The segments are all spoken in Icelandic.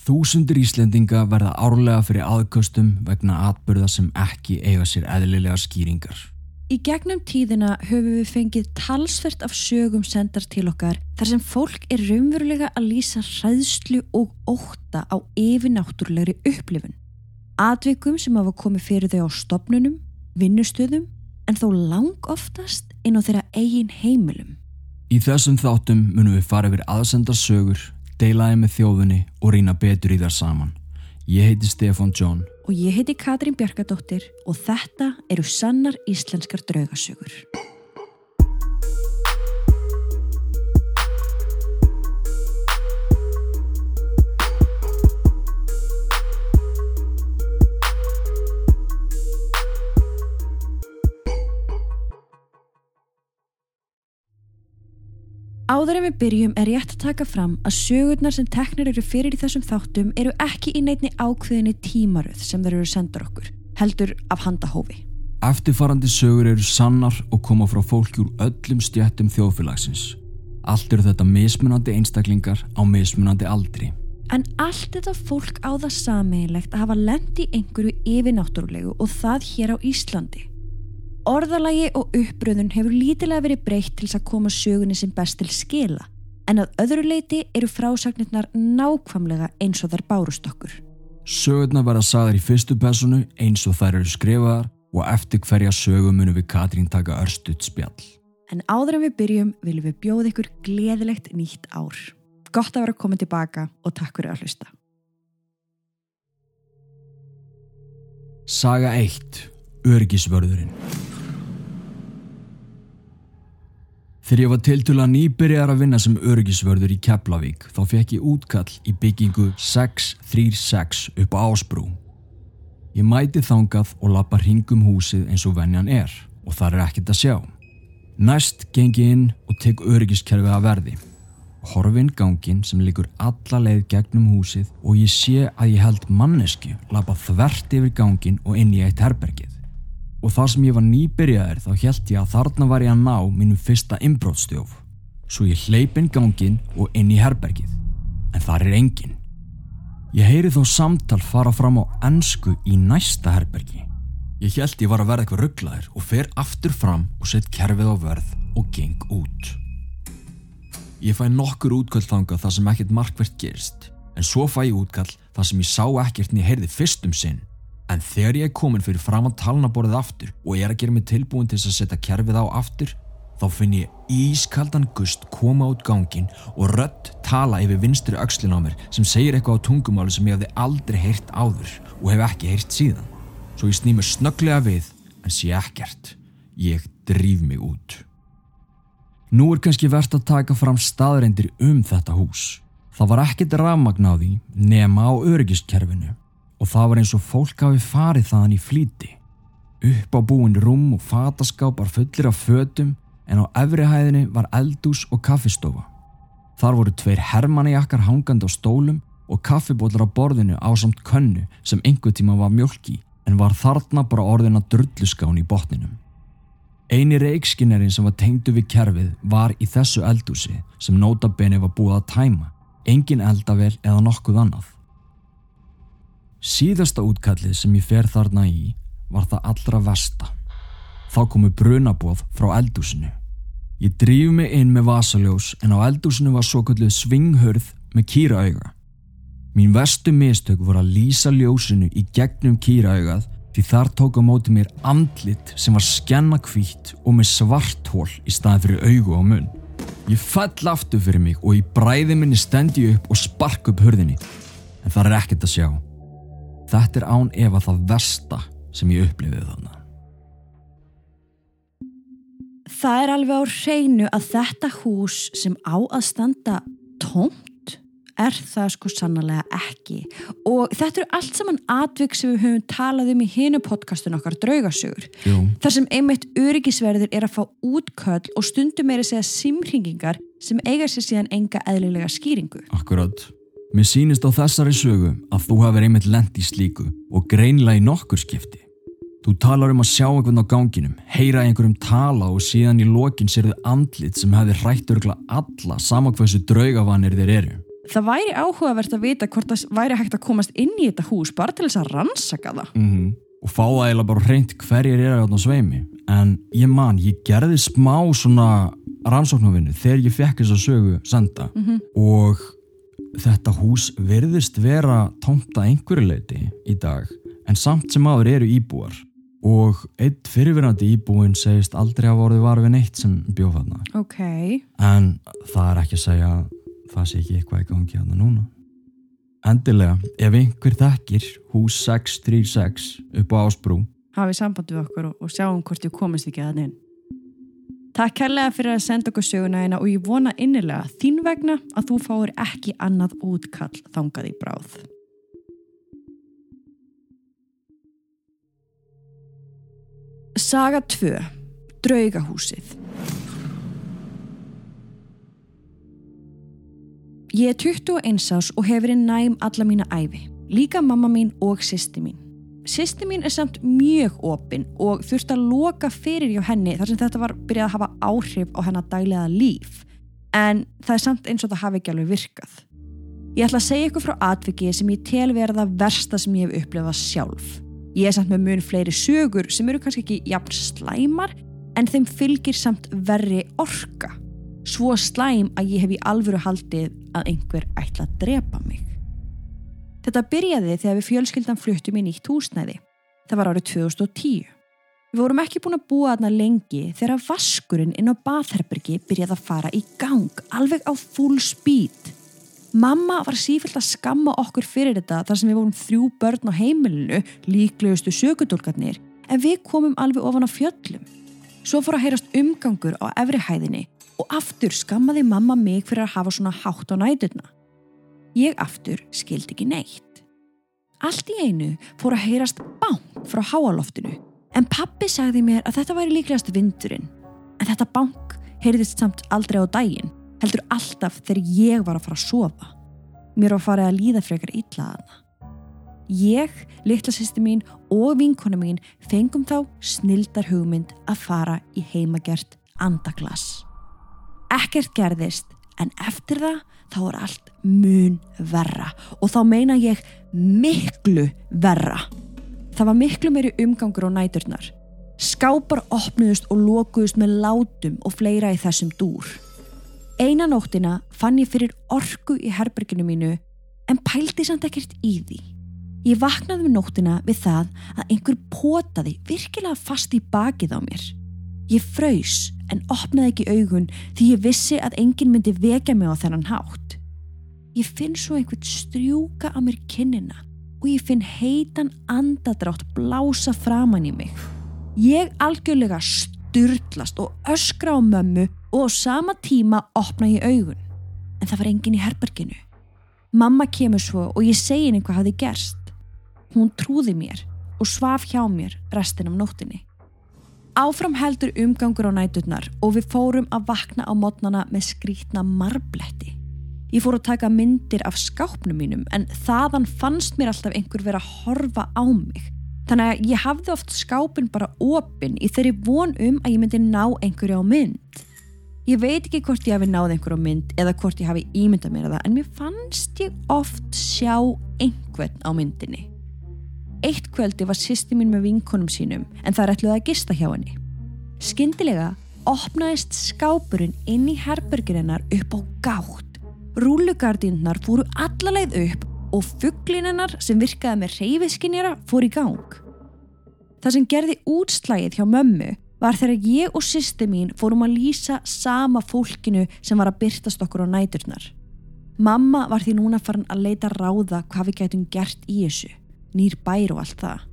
Þúsundur Íslendinga verða árlega fyrir aðköstum vegna atbyrða sem ekki eiga sér eðlilega skýringar. Í gegnum tíðina höfum við fengið talsvert af sögum sendar til okkar þar sem fólk er raunverulega að lýsa hræðslu og óta á yfirnáttúrulegri upplifun. Atvikum sem hafa komið fyrir þau á stopnunum, vinnustöðum en þó lang oftast inn á þeirra eigin heimilum. Í þessum þáttum munum við fara yfir aðsendar sögur, deilaði með þjóðunni og rýna betur í þar saman. Ég heiti Stefan John Og ég heiti Katrín Bjarkadóttir og þetta eru sannar íslenskar draugasögur. Áður en við byrjum er rétt að taka fram að sögurnar sem teknir eru fyrir í þessum þáttum eru ekki í neitni ákveðinni tímaröð sem þeir eru sendar okkur, heldur af handahófi. Eftirfarandi sögur eru sannar og koma frá fólki úr öllum stjættum þjóðfélagsins. Allt eru þetta mismunandi einstaklingar á mismunandi aldri. En allt þetta fólk á það sameigilegt að hafa lendi einhverju yfirnáttúrulegu og það hér á Íslandi. Orðalagi og uppröðun hefur lítilega verið breytt til þess að koma sögunni sem best til skila en að öðru leiti eru frásagnirnar nákvamlega eins og þær bárust okkur. Sögurnar verða sagðar í fyrstu personu eins og þær eru skrifaðar og eftir hverja sögu munum við Katrín taka örstuðt spjall. En áður en við byrjum viljum við bjóða ykkur gleðilegt nýtt ár. Gott að vera að koma tilbaka og takk fyrir að hlusta. Saga 1. Örgisvörðurinn Þegar ég var tiltula nýbyrjar að vinna sem örgisvörður í Keflavík þá fekk ég útkall í byggingu 636 upp á Ásbrú. Ég mæti þangað og lappa hringum húsið eins og venjan er og það er ekkert að sjá. Næst gengi inn og tek örgiskerfið að verði. Horfinn gangin sem liggur alla leið gegnum húsið og ég sé að ég held mannesku lappa þvert yfir gangin og inn í eitt herbergið og þar sem ég var nýbyrjaður þá held ég að þarna var ég að ná mínum fyrsta inbrótstjóf. Svo ég hleypin gangin og inn í herbergið. En þar er engin. Ég heyri þó samtal fara fram á ennsku í næsta herbergi. Ég held ég var að verða eitthvað rugglaður og fer aftur fram og sett kerfið á verð og geng út. Ég fæ nokkur útkall þangað þar sem ekkert markvert gerist. En svo fæ ég útkall þar sem ég sá ekkert en ég heyrði fyrst um sinn En þegar ég er komin fyrir fram á talnaborðið aftur og ég er að gera mig tilbúin til þess að setja kerfið á aftur, þá finn ég ískaldan gust koma út gangin og rött tala yfir vinstri aukslin á mér sem segir eitthvað á tungumáli sem ég hafði aldrei heyrt áður og hef ekki heyrt síðan. Svo ég snýmur snögglega við en sé ekkert. Ég drýf mig út. Nú er kannski verðt að taka fram staðreindir um þetta hús. Það var ekkert því nema á öryggiskerfinu og það var eins og fólk hafi farið þaðan í flíti. Upp á búin rúm og fataskápar fullir af fötum en á efrihæðinni var eldús og kaffistofa. Þar voru tveir hermannijakkar hangandi á stólum og kaffibólar á borðinu á samt könnu sem einhver tíma var mjölki en var þarna bara orðina drulluskán í botninum. Eini reikskinnerinn sem var tengdu við kerfið var í þessu eldúsi sem nótabeni var búið að tæma, engin eldavel eða nokkuð annað. Síðasta útkallið sem ég fer þarna í var það allra versta. Þá komu brunabóð frá eldúsinu. Ég drýf mig inn með vasaljós en á eldúsinu var svo kallið svinghörð með kýraauga. Mín verstu mistök voru að lýsa ljósinu í gegnum kýraugað því þar tók á móti mér andlit sem var skennakvítt og með svarthól í staði fyrir augu á munn. Ég fell aftur fyrir mig og í bræði minni stendi upp og spark upp hörðinni en það er ekkert að sjá. Þetta er án ef að það versta sem ég upplifið þannig. Það er alveg á hreinu að þetta hús sem á að standa tómt er það sko sannlega ekki og þetta eru allt saman atvik sem við höfum talað um í hinu podcastun okkar draugasögur Jú. þar sem einmitt öryggisverðir er að fá útköll og stundum að segja simringingar sem eiga sér síðan enga eðlilega skýringu Akkurát. Mér sýnist á þessari sögu að þú hafið einmitt lent í slíku og greinlega í nokkur skipti. Þú talar um að sjá einhvern á ganginum, heyra einhverjum tala og síðan í lokin sérðu andlit sem hefði hrætt örgla alla saman hversu draugavanir þeir eru. Það væri áhugavert að vita hvort það væri hægt að komast inn í þetta hús bara til þess að rannsaka það. mm og fá það eiginlega bara hreint hverjir er á sveimi en ég man, ég gerði smá svona rannsóknarvinnu þegar ég fekk þess að sögu senda Mm og þetta hús virðist vera tómta einhverju leiti í dag en samt sem áður eru íbúar. Og eitt fyrirverandi íbúin segist aldrei að voruð var við neitt sem bjóð þarna. Ok, en það er ekki að segja að það sé ekki eitthvað í gangi þarna núna. Endilega, ef einhver þekkir hús 636 upp á Ásbrú. Hafið samband við okkur og, sjáum hvort við komist ekki að inn. Takk kærlega fyrir að senda okkur söguna hérna og ég vona innilega þín vegna að þú fáir ekki annað útkall þangað í bráð. Saga 2. Draugahúsið. Ég er 21 ás og hefur verið næm alla mína æfi. Líka mamma mín og sýsti mín. Sýsti mín er samt mjög opinn og þurfti að loka fyrir hjá henni þar sem þetta var byrjað að hafa áhrif á hennar daglega líf. En það er samt eins og það hafi ekki alveg virkað. Ég ætla að segja ykkur frá atviki sem ég tel verða versta sem ég hef upplefað sjálf. Ég er samt með mun fleiri sögur sem eru kannski ekki jafn slæmar en þeim fylgir samt verri orka. Svo slæm að ég hef í alvöru haldið að einhver ætla að drepa mig. Þetta byrjaði þegar við fjölskyldan fluttum í nýtt húsnæði. Það var árið 2010. Við vorum ekki búin að búa þarna lengi þegar vaskurinn inn á bathherbergi byrjaði að fara í gang, alveg á full speed. Mamma var sífilt að skamma okkur fyrir þetta þar sem við vorum þrjú börn á heimilinu, líklegustu sökudólkarnir, en við komum alveg ofan á fjöllum. Svo fór að heyrast umgangur á efri hæðinni og aftur skammaði mamma mig fyrir að hafa svona hátt á næturna. Ég aftur skildi ekki neitt. Allt í einu fór að heyrast bank frá háaloftinu en pappi sagði mér að þetta væri líklegast vindurinn. En þetta bank heyrðist samt aldrei á daginn, heldur alltaf þegar ég var að fara að sofa. Mér var farið að líða frekar illa að hana. Ég, litla sýsti mín og vinkona mín fengum þá snildar hugmynd að fara í heimagert andaglas. Ekkert gerðist en eftir það þá er allt mun verra og þá meina ég miklu verra. Það var miklu meiri umgangur á næturnar. Skápar opnuðust og lokuðust með látum og fleira í þessum dúr. Eina nóttina fann ég fyrir orku í herberginu mínu en pældi samt ekkert í því. Ég vaknaði um nóttina við það að einhver potaði virkilega fast í bakið á mér. Ég fraus en opnaði ekki augun því ég vissi að enginn myndi vekja mig á þennan hátt. Ég finn svo einhvern strjúka á mér kinnina og ég finn heitan andadrátt blása framann í mig. Ég algjörlega styrlast og öskra á mömmu og á sama tíma opna ég augun. En það var enginn í herberginu. Mamma kemur svo og ég segi henni hvað hafi gerst. Hún trúði mér og svaf hjá mér restin af nóttinni. Áfram heldur umgangur á næturnar og við fórum að vakna á mótnana með skrítna marbletti. Ég fór að taka myndir af skápnum mínum en þaðan fannst mér alltaf einhver vera að horfa á mig. Þannig að ég hafði oft skápin bara opinn í þeirri von um að ég myndi ná einhverju á mynd. Ég veit ekki hvort ég hafi náð einhverju á mynd eða hvort ég hafi ímyndað mér að það en mér fannst ég oft sjá einhvern á myndinni. Eitt kvöldi var sýsti mín með vinkonum sínum en það er ætluð að gista hjá henni. Skyndilega opnaðist skápurinn inn í herbergirinnar upp á gátt. Rúlugardinnar fóru allaleið upp og fugglinennar sem virkaði með reyfiskinjara fór í gang. Það sem gerði útslægið hjá mömmu var þegar ég og sýsti mín fórum að lýsa sama fólkinu sem var að byrtast okkur á næturnar. Mamma var því núna farin að leita ráða hvað við gætum gert í þessu, nýr bær og allt það.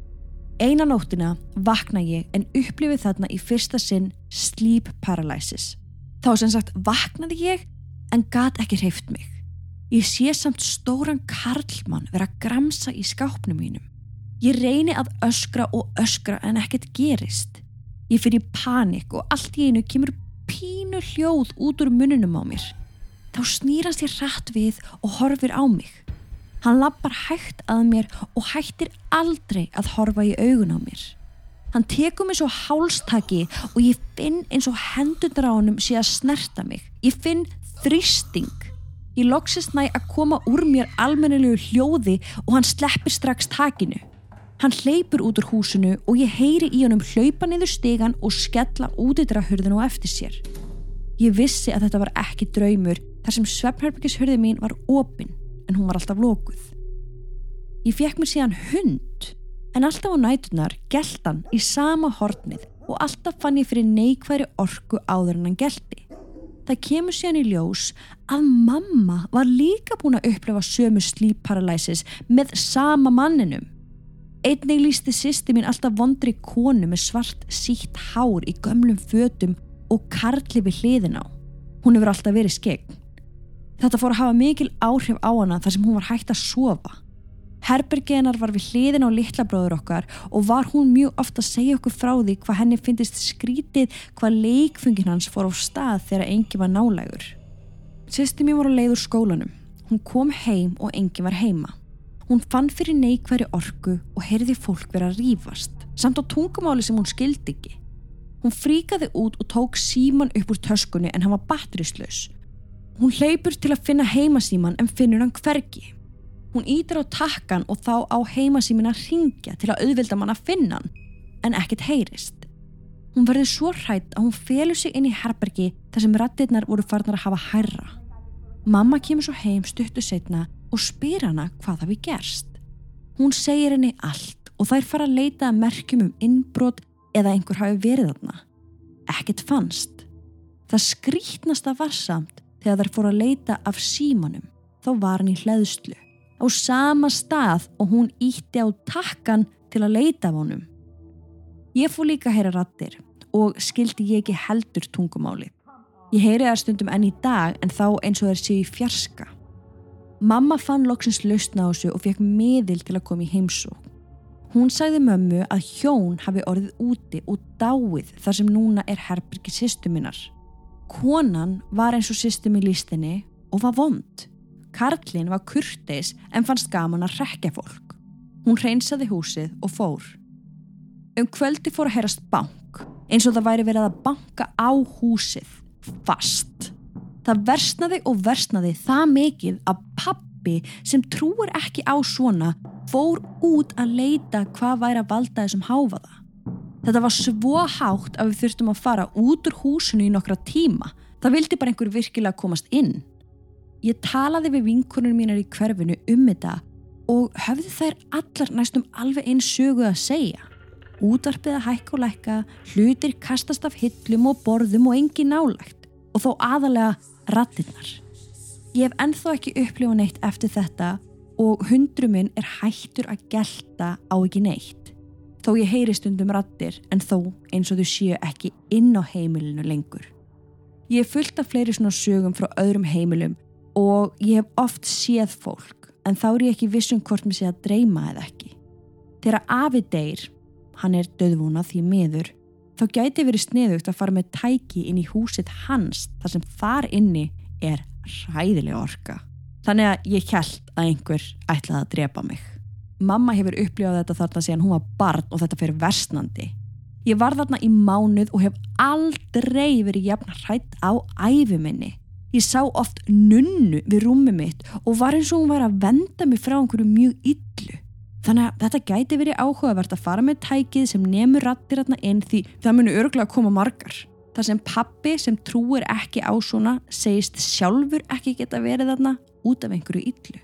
Einan nóttina vakna ég en upplifið þarna í fyrsta sinn sleep paralysis. Þá sem sagt vaknaði ég en gat ekki hreift mig. Ég sé samt stóran karlmann vera að gramsa í skápnum mínum. Ég reyni að öskra og öskra en ekkert gerist. Ég fyrir panik og allt í einu kemur pínu hljóð út úr mununum á mér. Þá snýrast ég rætt við og horfir á mig. Hann lappar hægt að mér og hættir aldrei að horfa í augun á mér. Hann tekur mig svo hálstaki og ég finn eins og hendundar á honum sé að snerta mig. Ég finn þrýsting. Ég loksist næ að koma úr mér almennilegu hljóði og hann sleppir strax takinu. Hann hleypur út úr húsinu og ég heyri í honum hlaupa niður stegan og skella útidra hurðinu á eftir sér. Ég vissi að þetta var ekki draumur þar sem svefnherbyggishurði mín var opinn en hún var alltaf lókuð. Ég fekk mér síðan hund en alltaf á nætunar geltan í sama hornið og alltaf fann ég fyrir neikværi orku áður en hann gelti það kemur síðan í ljós að mamma var líka búin að upplefa sömu slípparalysis með sama manninum. Einnig lísti sýsti mín alltaf vondri konu með svart sítt hár í gömlum fötum og karli við hliðin á. Hún hefur alltaf verið skegn. Þetta fór að hafa mikil áhrif á hana þar sem hún var hægt að sofa. Herbergenar var við hliðin á litlabróður okkar og var hún mjög ofta að segja okkur frá því hvað henni finnist skrítið hvað leikfungin hans fór á stað þegar engi var nálægur. Sýsti mér voru leið úr skólanum. Hún kom heim og engi var heima. Hún fann fyrir neikværi orgu og heyrði fólk vera að rýfast, samt á tungumáli sem hún skildi ekki. Hún fríkaði út og tók síman upp úr töskunni en hann var batterislaus. Hún hleypur til að finna heimasíman en finnur hann hvergi. Hún ítir á takkan og þá á heimasímin að ringja til að auðvilda mann að finna hann, en ekkert heyrist. Hún verður svo hrætt að hún felur sig inn í herbergi þar sem rattirnar voru farnar að hafa hærra. Mamma kemur svo heim stuttu setna og spyr hana hvað það við gerst. Hún segir henni allt og þær fara að leita að merkjum um innbrot eða einhver hafi verið þarna. Ekkert fannst. Það skrítnasta var samt þegar þær fóru að leita af símanum, þá var hann í hlæðslu á sama stað og hún ítti á takkan til að leita af honum. Ég fór líka að heyra rattir og skildi ég ekki heldur tungumáli. Ég heyri það stundum enn í dag en þá eins og það séu í fjarska. Mamma fann loksins lausna á þessu og fekk miðil til að koma í heimsók. Hún sagði mömmu að hjón hafi orðið úti og dáið þar sem núna er herbyrgi sýstu minnar. Konan var eins og sýstu minn lístinni og var vond. Karlin var kurteis en fannst gaman að rekja fólk. Hún reynsaði húsið og fór. Um kvöldi fór að heyrast bank, eins og það væri verið að banka á húsið, fast. Það versnaði og versnaði það mikið að pappi sem trúur ekki á svona fór út að leita hvað væri að valda þessum háfaða. Þetta var svo hátt að við þurftum að fara út úr húsinu í nokkra tíma. Það vildi bara einhver virkilega komast inn. Ég talaði við vinkunum mínar í hverfinu um þetta og höfðu þær allar næstum alveg einn sögu að segja. Útvarpið að hækka og lækka, hlutir kastast af hillum og borðum og engi nálægt og þó aðalega rattinnar. Ég hef enþá ekki upplifað neitt eftir þetta og hundruminn er hættur að gelta á ekki neitt. Þó ég heyri stundum rattir en þó eins og þau séu ekki inn á heimilinu lengur. Ég hef fullt af fleiri svona sögum frá öðrum heimilum og ég hef oft séð fólk en þá er ég ekki vissum hvort mér sé að dreyma eða ekki. Þegar Afi deyr, hann er döðvuna því miður, þá gæti verið sniðugt að fara með tæki inn í húsit hans þar sem þar inni er ræðilega orka. Þannig að ég held að einhver ætlaði að drepa mig. Mamma hefur upplifað þetta þarna síðan hún var barn og þetta fyrir versnandi. Ég var þarna í mánuð og hef aldrei verið jafn hrætt á æfiminni. Ég sá oft nunnu við rúmi mitt og var eins og hún var að venda mig frá einhverju mjög yllu. Þannig að þetta gæti verið áhugavert að fara með tækið sem nefnur rattir hérna inn því það munu örgulega að koma margar. Það sem pappi sem trúir ekki á svona segist sjálfur ekki geta verið þarna út af einhverju yllu.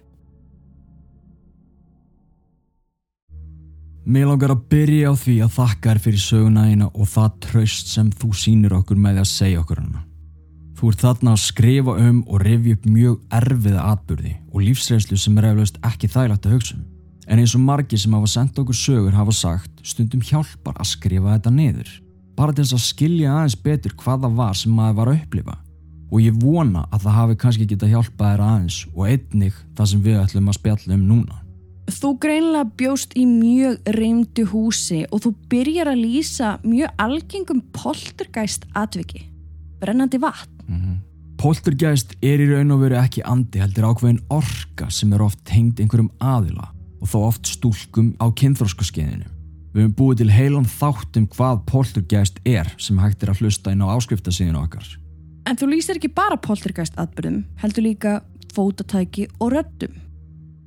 Mér langar að byrja á því að þakka þér fyrir söguna eina og það tröst sem þú sínir okkur með að segja okkur hana. Þú ert þarna að skrifa um og revja upp mjög erfiða atbyrði og lífsreynslu sem er eflaust ekki þægilegt að hugsa um. En eins og margi sem hafa sendt okkur sögur hafa sagt stundum hjálpar að skrifa þetta niður. Bara til þess að skilja aðeins betur hvað það var sem maður var að upplifa. Og ég vona að það hafi kannski geta hjálpað þér aðeins og einnig það sem við ætlum að spjalla um núna. Þú greinlega bjóst í mjög reymdu húsi og þú byrjar að lýsa mjög algengum poltergeist atviki. Brennandi vatn. Mm -hmm. Poltergeist er í raun og veru ekki andi heldur ákveðin orka sem er oft hengt einhverjum aðila og þó oft stúlkum á kynþróskaskeiðinu. Við höfum búið til heilan þáttum hvað poltergeist er sem hægt er að hlusta inn á áskriftasíðinu okkar. En þú lýsir ekki bara poltergeist atbyrðum, heldur líka fótatæki og röddum.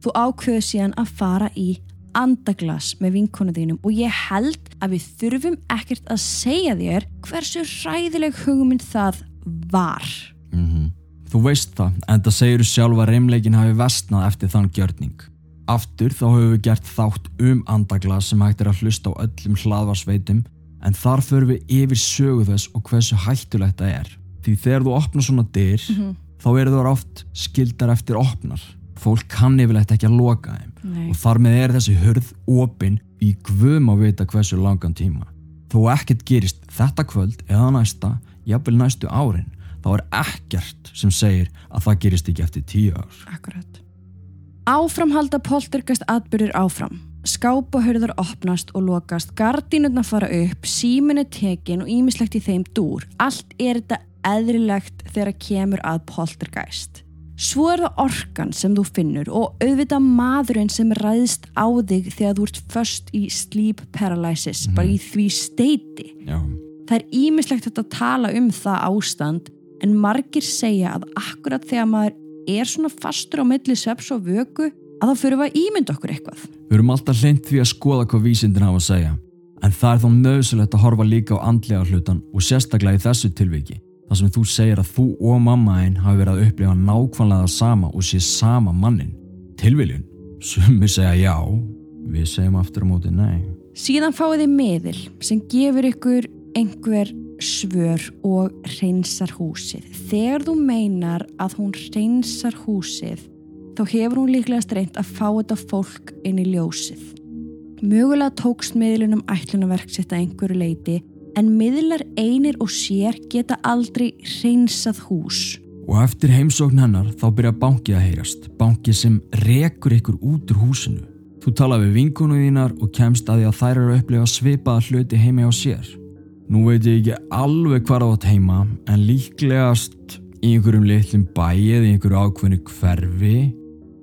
Þú ákveður síðan að fara í andaglas með vinkonu þínum og ég held að við þurfum ekkert að segja þér hversu ræðileg hugmynd það var. Mm Þú veist það, en það segir sjálf að reymleikin hafi vestnað eftir þann gjörning. Aftur þá höfum við gert þátt um andaglas sem hægt er að hlusta á öllum hlaðvarsveitum en þar förum við yfir sögu þess og hversu hættulegt það er. Því þegar þú opnar svona dyr mm -hmm. þá eru það oft skildar eftir opnar. Fólk kann yfirlegt ekki að loka þeim Nei. og þar með er þessi hörð opin í gvum að vita hversu langan tíma. Þó ekkert gerist þetta kvöld eða næsta, jafnvel næstu árin þá er ekkert sem segir að það gerist ekki eftir tíu ár. Akkurat. Áframhalda poltergast atbyrðir áfram. Skápahörður opnast og lokast, gardínurna fara upp, síminni tekin og ímislegt í þeim dúr. Allt er þetta eðrilegt þegar kemur að poltergæst. Svo er það orkan sem þú finnur og auðvitað maðurinn sem ræðist á þig þegar þú ert först í sleep paralysis, mm -hmm. bara í því steiti. Já. Það er ímislegt að tala um það ástand en margir segja að akkurat þegar maður er svona fastur á milli sveps og vöku að þá fyrir við að ímynda okkur eitthvað. Við erum alltaf hlind því að skoða hvað vísindin hafa að segja en það er þá nöðsulegt að horfa líka á andlega hlutan og sérstaklega í þessu tilviki þar sem þú segir að þú og mamma einn hafi verið að upplifa nákvæmlega sama og sé sama mannin. Tilviljun? Sumir segja já, við segjum aftur á móti nei. Síðan fáið þið miðil sem gefur ykkur einhver svör og reynsar húsið. Þegar þú meinar að hún reynsar húsið þá hefur hún líklega streynt að fá þetta fólk inn í ljósið. Mögulega tókst miðlunum ætlunarverk sitt að einhverju leiti en miðlar einir og sér geta aldrei reynsað hús. Og eftir heimsókn hennar þá byrja bankið að heyrast, bankið sem rekur ykkur út úr húsinu. Þú tala við vinkunu þínar og kemst að því að þær eru að upplifa svipaða hluti heimi á sér. Nú veit ég ekki alveg það átt heima en líklegast í einhverjum litlum bæið í einhverju ákveðinu hverfi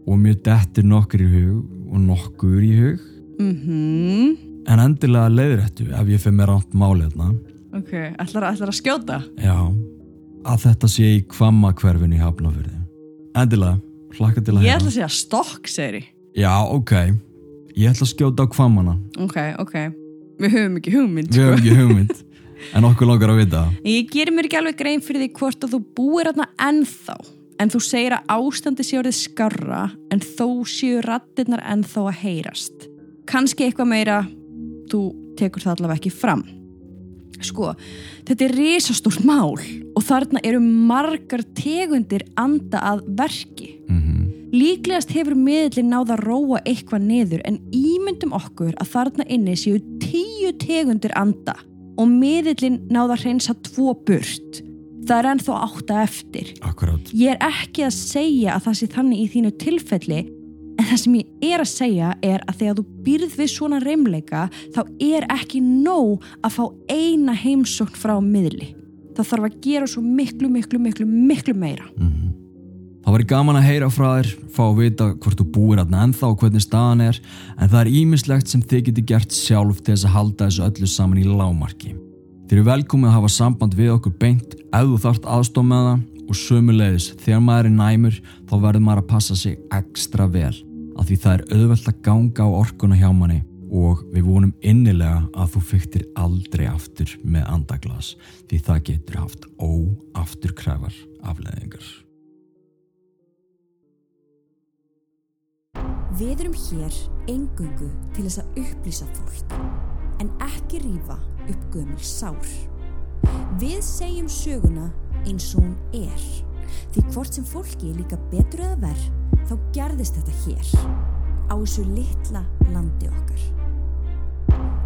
og mjög dettir nokkur í hug og nokkur í hug. Mm -hmm. en endilega leiður þetta ef ég fyrir mér átt málið Ok, ætlar, ætlar að skjóta? Já, að þetta sé í kvamma hverfinu í Hafnafjörði Endilega, hlakka til að Ég ætla að segja stokk, segri Já, ok, ég ætla að skjóta á kvammana Ok, ok, við höfum ekki hugmynd Við höfum sko. ekki hugmynd en okkur langar að vita. Ég gerir mér ekki alveg grein fyrir því hvort að þú búir hérna ennþá. En þú segir að ástandi sé orðið skarra en þó séu rattirnar ennþá að heyrast. Kannski eitthvað meira þú tekur það allavega ekki fram. Sko, þetta er risastórt mál og þarna eru margar tegundir anda að verki. Mm -hmm. líklegast hefur miðlinn náða að róa eitthvað niður en ímyndum okkur að þarna inni séu tíu tegundir anda og miðillin náða að hreinsa tvo burt. Það er ennþá átta eftir. Akkurát. Ég er ekki að segja að það sé þannig í þínu tilfelli en það sem ég er að segja er að þegar þú býrð við svona reymleika þá er ekki nóg að fá eina heimsókn frá miðli. Það þarf að gera svo miklu, miklu, miklu, miklu meira. Mm -hmm. Það var gaman að heyra frá þér, fá að vita hvort þú búir aðna ennþá og hvernig staðan er, en það er ímislegt sem þið geti gert sjálf til þess að halda þessu öllu saman í lámarki. Þið eru velkomið að hafa samband við okkur beint ef þú þart aðstof með það og sömulegis þegar maður er næmur þá verður maður að passa sig ekstra vel af því það er auðvelt að ganga á orkuna hjá manni og við vonum innilega að þú fyktir aldrei aftur með andaglas því það getur haft óafturkræfar afleðingar. Við erum hér engungu til þess að upplýsa fólk, en ekki rýfa upp gömul sár. Við segjum söguna eins og hún er, því hvort sem fólki er líka betur eða verð, þá gerðist þetta hér, á þessu litla landi okkar.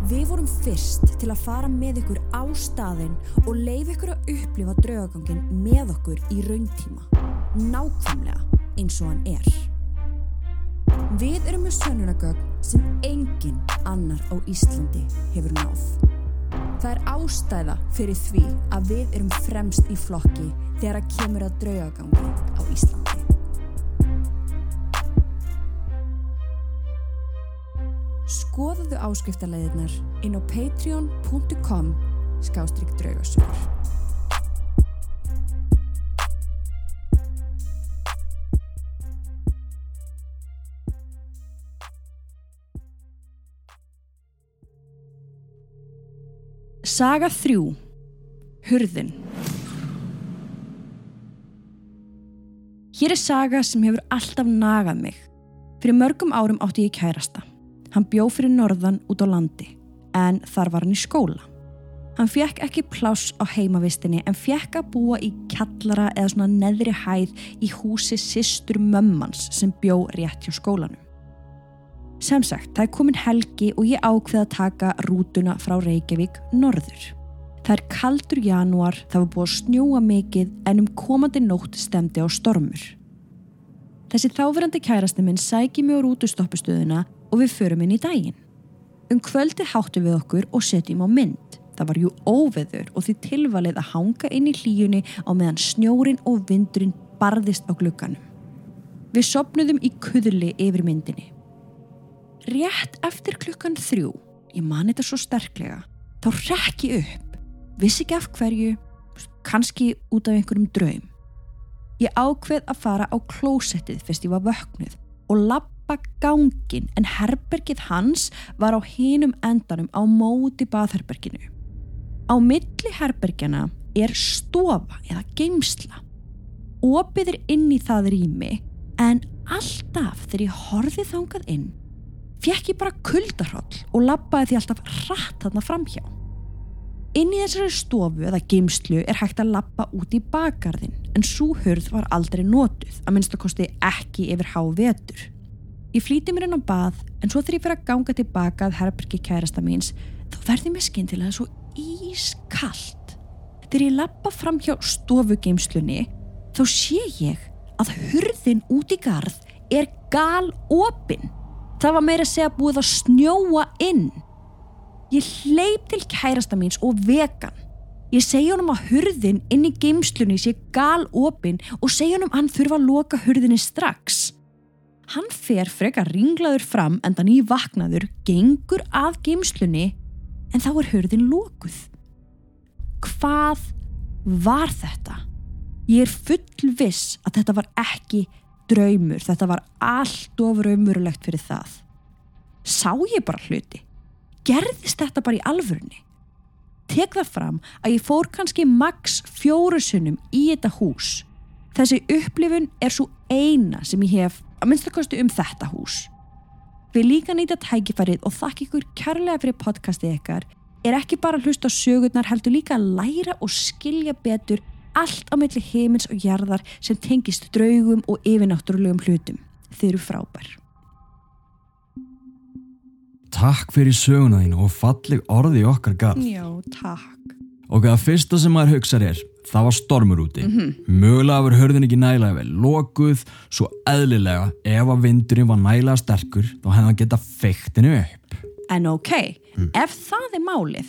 Við vorum fyrst til að fara með ykkur á staðin og leif ykkur að upplifa draugagangin með okkur í rauntíma, nákvæmlega eins og hann er. Við erum með sönunagögg sem engin annar á Íslandi hefur náð. Það er ástæða fyrir því að við erum fremst í flokki þegar að kemur að draugagangi á Íslandi. Skoðuðu áskriftarleiðirnar inn á patreon.com skástrygg draugasögur. Saga 3. Hurðin. Hér er saga sem hefur alltaf nagað mig. Fyrir mörgum árum átti ég kærasta. Hann bjó fyrir norðan út á landi, en þar var hann í skóla. Hann fekk ekki pláss á heimavistinni en fekk að búa í kallara eða svona neðri hæð í húsi sýstur mömmans sem bjó rétt hjá skólanum. Sem sagt, það er komin helgi og ég ákveða að taka rútuna frá Reykjavík norður. Það er kaldur janúar, það var búið að snjúa mikið en um komandi nótt stemdi á stormur. Þessi þáverandi kærasti minn sæki á rútustoppustöðuna og við förum inn í daginn. Um kvöldi háttu við okkur og setjum á mynd. Það var jú óveður og því tilvalið að hanga inn í hlíjunni á meðan snjórin og vindurinn barðist á glugganum. Við sopnuðum í kuðli yfir myndinni. Rétt eftir klukkan þrjú, ég mani þetta svo sterklega, þá rekki upp, vissi ekki af hverju, kannski út af einhverjum draum. Ég ákveð að fara á klósettið fyrst ég var vöknuð og lappa gangin en herbergið hans var á hinum endanum á móti baðherberginu. Á milli herbergjana er stofa eða geimsla. Opið er inn í það rými en alltaf þegar ég horfið þangað inn fekk ég bara kuldarhóll og lappaði því alltaf hratt þarna framhjá. Inn í þessari stofu eða geimslu er hægt að lappa út í bakgarðin en svo hörð var aldrei notuð, að minnst að kosti ekki yfir há vetur. Ég flíti mér inn á bað en svo þegar ég fyrir að ganga tilbaka að herbergi kærasta míns þá verði mér skindilega svo ískallt. Þegar ég lappa fram hjá stofugeimslunni þá sé ég að hurðin út í garð er gal opinn. Það var meira að segja búið að snjóa inn. Ég hleyp til kærasta míns og vegan. Ég segja honum að hurðin inn í geimslunni sé gal opinn og segja honum að hann þurfa að loka hurðinni strax. Hann fer frekar ringlaður fram en þannig vaknaður gengur að geimslunni en þá er hurðin lokuð. Hvað var þetta? Ég er full viss að þetta var ekki draumur, þetta var allt ofur umurulegt fyrir það. Sá ég bara hluti? Gerðist þetta bara í alvörunni? Tek það fram að ég fór kannski maks fjóru sunnum í þetta hús. Þessi upplifun er svo eina sem ég hef að minnstakosti um þetta hús. Við líka nýta tækifærið og þakk ykkur kærlega fyrir podcastið ykkar er ekki bara hlust á sögurnar heldur líka að læra og skilja betur allt á milli heimins og jarðar sem tengist draugum og yfirnáttúrulegum hlutum. Þeir eru frábær. Takk fyrir söguna þín og falleg orði okkar garð. Já, takk. Og það fyrsta sem maður hugsaður er, það var stormur úti. Mm -hmm. Mögulega var hörðin ekki nægilega vel lokuð, svo eðlilega ef að vindurinn var nægilega sterkur, þá hefði hann geta feiktinu upp. En ok, mm. ef það er málið,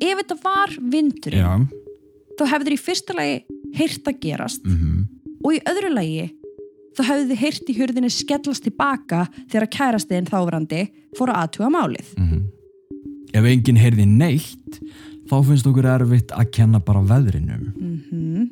ef þetta var vindurinn, Já. Þá hefur þið í fyrsta lagi heyrt að gerast Mm -hmm. og í öðru lagi þá hefðu þið heyrt í hurðinni skellast tilbaka þegar kærastinn þáverandi fór að aðtuga málið. Ef enginn heyrði neitt, þá finnst okkur erfitt að kenna bara veðrinum. Mm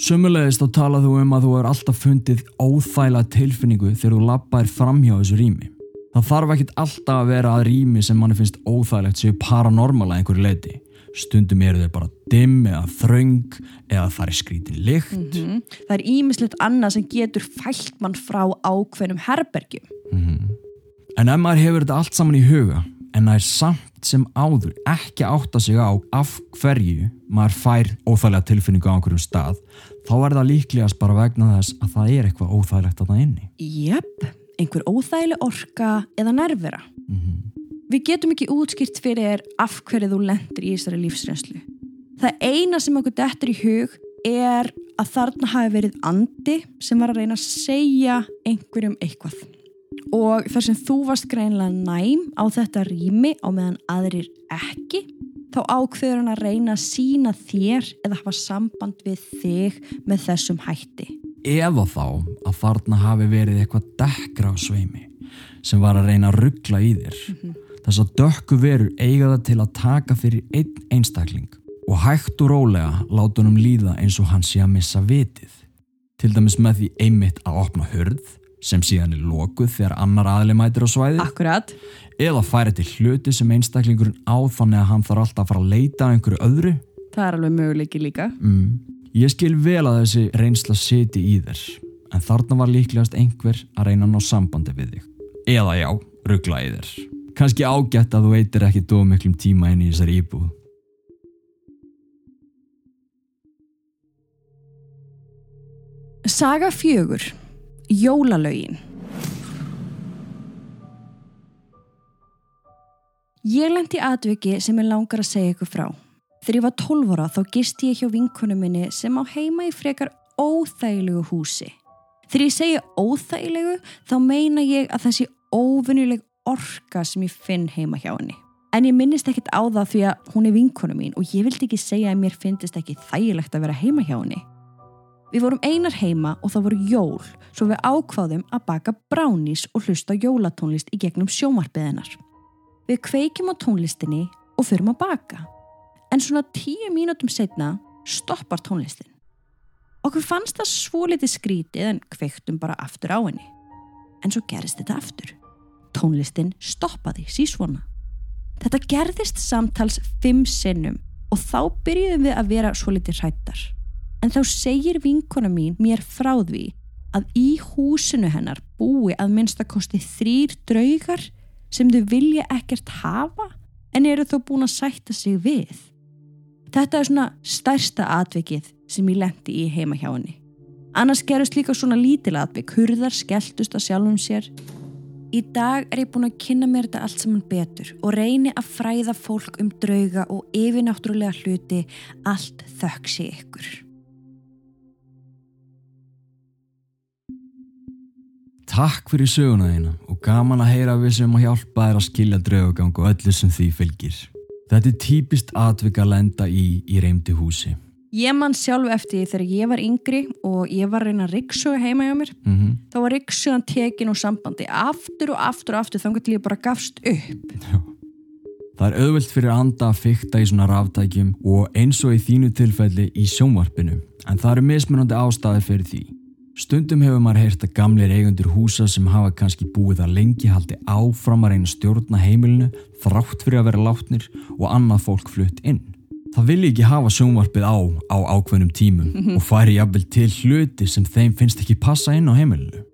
Sumulegist þá talað þú um að þú er alltaf fundið óþæla tilfinningu þegar þú labbaðir framhjá þessu rými. Það þarf ekkit alltaf að vera að rými sem manni finnst óþælegt séu paranormala einhverju leiti. Stundum eru þau bara dimm eða þröng eða það er skrítin lykt. Það er ímislegt annað sem getur fælt mann frá ákveðnum herbergjum. En ef maður hefur þetta allt saman í huga en það er samt sem áður ekki átta sig á af hverju maður fær óþægilega tilfinningu á einhverjum stað þá er það líklegast bara vegna þess að það er eitthvað óþægilegt að það inni. Jöp, einhver óþægileg orka eða nervera. Við getum ekki útskýrt fyrir þér af hverju þú lendir í þessari lífsreynslu. Það eina sem okkur dettur í hug er að þarna hafi verið andi sem var að reyna að segja einhverjum eitthvað. Og þar sem þú varst greinlega næm á þetta rými á meðan aðrir ekki, þá ákveður hann að reyna að sína þér eða hafa samband við þig með þessum hætti. Eða þá að þarna hafi verið eitthvað dekkra á sveimi sem var að reyna að ruggla í þér. Þess að dökku verur eiga það til að taka fyrir einn einstakling og hægt og rólega láta honum líða eins og hann sé að missa vitið. Til dæmis með því einmitt að opna hörð sem síðan er lokuð þegar annar aðli mætir á svæði Akkurat. eða færi til hluti sem einstaklingurinn á þannig að hann þarf alltaf að fara að leita einhverju öðru Það er alveg möguleiki líka. mm. Ég skil vel að þessi reynsla siti í þér en þarna var líklegast einhver að reyna að ná sambandi við þig eða já, ruggla í þér kannski ágætt að þú eitir ekki dóð miklum tíma inn í þessari íbúð Saga fjögur. Jólalögin. Ég lendi atviki sem ég langar að segja ykkur frá. Þegar ég var 12 ára þá gist ég hjá vinkonu minni sem á heima í frekar óþægilegu húsi. Þegar ég segja óþægilegu þá meina ég að þessi óvinnuleg orka sem ég finn heima hjá henni. En ég minnist ekkert á það því að hún er vinkonu mín og ég vildi ekki segja að mér finnist ekki þægilegt að vera heima hjá henni. Við vorum einar heima og það voru jól svo við ákváðum að baka bránís og hlusta jólatónlist í gegnum sjómarbiðinar. Við kveikjum á tónlistinni og förum að baka. En svona tíu mínútum setna stoppar tónlistin. Okkur fannst það svo litið skrítið en kveiktum bara aftur á henni. En svo gerist þetta aftur. Tónlistin stoppaði sísvona. Þetta gerðist samtals fimm sinnum og þá byrjuðum við að vera svo litið hrættar. En þá segir vinkona mín mér frá því að í húsinu hennar búi að minnstakosti þrýr draugar sem þau vilja ekkert hafa en eru þó búin að sætta sig við. Þetta er svona stærsta atvikið sem ég lendi í heima hjá henni. Annars gerust líka svona lítil atvik, hurðar skelltust að sjálfum sér. Í dag er ég búin að kynna mér þetta allt saman betur og reyni að fræða fólk um drauga og yfirnáttúrulega hluti allt þöksi ykkur. Takk fyrir söguna þína og gaman að heyra við sem að hjálpa þér að skilja draugagang og öllu sem því fylgir. Þetta er típist atvik að lenda í í reymdi húsi. Ég man sjálf eftir þegar ég var yngri og ég var reyna riksuga heima hjá mér. Mm -hmm. Þá var riksugan tekin úr sambandi aftur og aftur og aftur þannig að ég bara gafst upp. Það er auðvelt fyrir anda að fykta í svona ráftækjum og eins og í þínu tilfelli í sjónvarpinu en það eru mismunandi ástæði fyrir því. Stundum hefur maður heyrt að gamlir eigundur húsa sem hafa kannski búið að lengi haldi áfram að reyna stjórna heimilinu þrátt fyrir að vera látnir og annað fólk flutt inn. Það vilji ekki hafa sjónvarpið á á ákveðnum tímum og færi jafnvel til hluti sem þeim finnst ekki passa inn á heimilinu.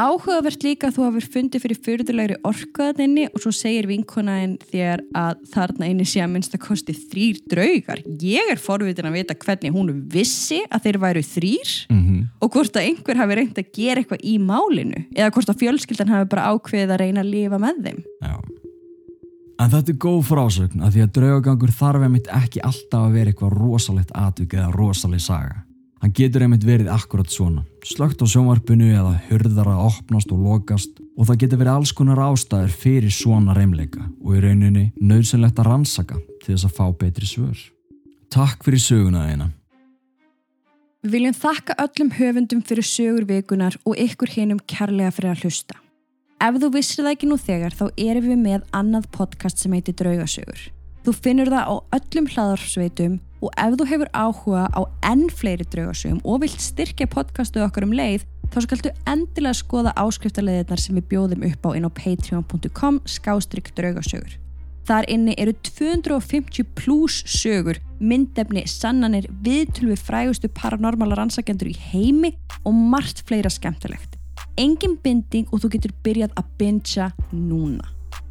Áhugavert líka að þú hafur fundið fyrir fyrðulegri orkuðaðinni og svo segir vinkonaðinn þér að þarna inni sé að minnst að kosti þrýr draugar. Ég er forvitin að vita hvernig hún vissi að þeir væru þrýr Mm -hmm. og hvort að einhver hafi reynd að gera eitthvað í málinu eða hvort að fjölskyldan hafi bara ákveðið að reyna að lifa með þeim. Já. En þetta er góð frásögn að því að draugagangur þarf einmitt ekki alltaf að vera eitthvað rosalegt atvik eða rosaleg saga. Hann getur einmitt verið akkurat svona. Slögt á sjónvarpinu eða hurðar að opnast og lokast og það getur verið alls konar ástæður fyrir svona reymleika og í rauninni nöðsynlegt að rannsaka til þess að fá betri svör. Takk fyrir söguna þeina. Við viljum þakka öllum höfundum fyrir sögur vikunar og ykkur hinum kærlega fyrir að hlusta. Ef þú vissir það ekki nú þegar þá erum við með annað podcast sem heitir Draugasögur. Þú finnur það á öllum hlaðarsveitum og ef þú hefur áhuga á enn fleiri draugasögum og vilt styrkja podcastu okkar um leið þá skaldu endilega skoða áskriftarleðirnar sem við bjóðum upp á inn á patreon.com skástrygg draugasögur. Þar inni eru 250 pluss sögur, myndefni, sannanir, viðtölu við frægustu paranormala rannsakendur í heimi og margt fleira skemmtilegt. Engin binding og þú getur byrjað að bingja núna.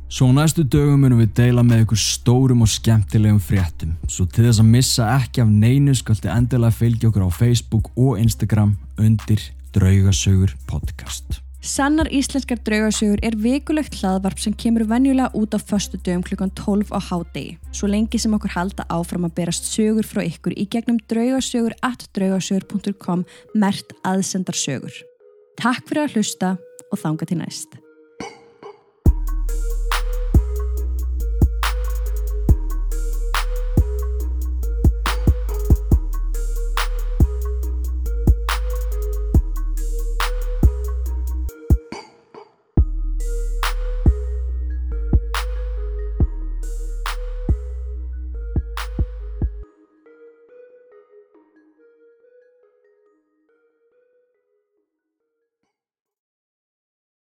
Svo næstu dögum munum við deila með ykkur stórum og skemmtilegum fréttum. Svo til þess að missa ekki af neinu skalti endilega fylgja okkur á Facebook og Instagram undir Draugasögur podcast. Sannar íslenskar draugasögur er vikulegt hlaðvarp sem kemur venjulega út á föstu dögum klukkan 12 á hádegi, svo lengi sem okkur halda áfram að berast sögur frá ykkur í gegnum draugasögur at draugasögur.com mert aðsendar sögur. Takk fyrir að hlusta og þanga til næst.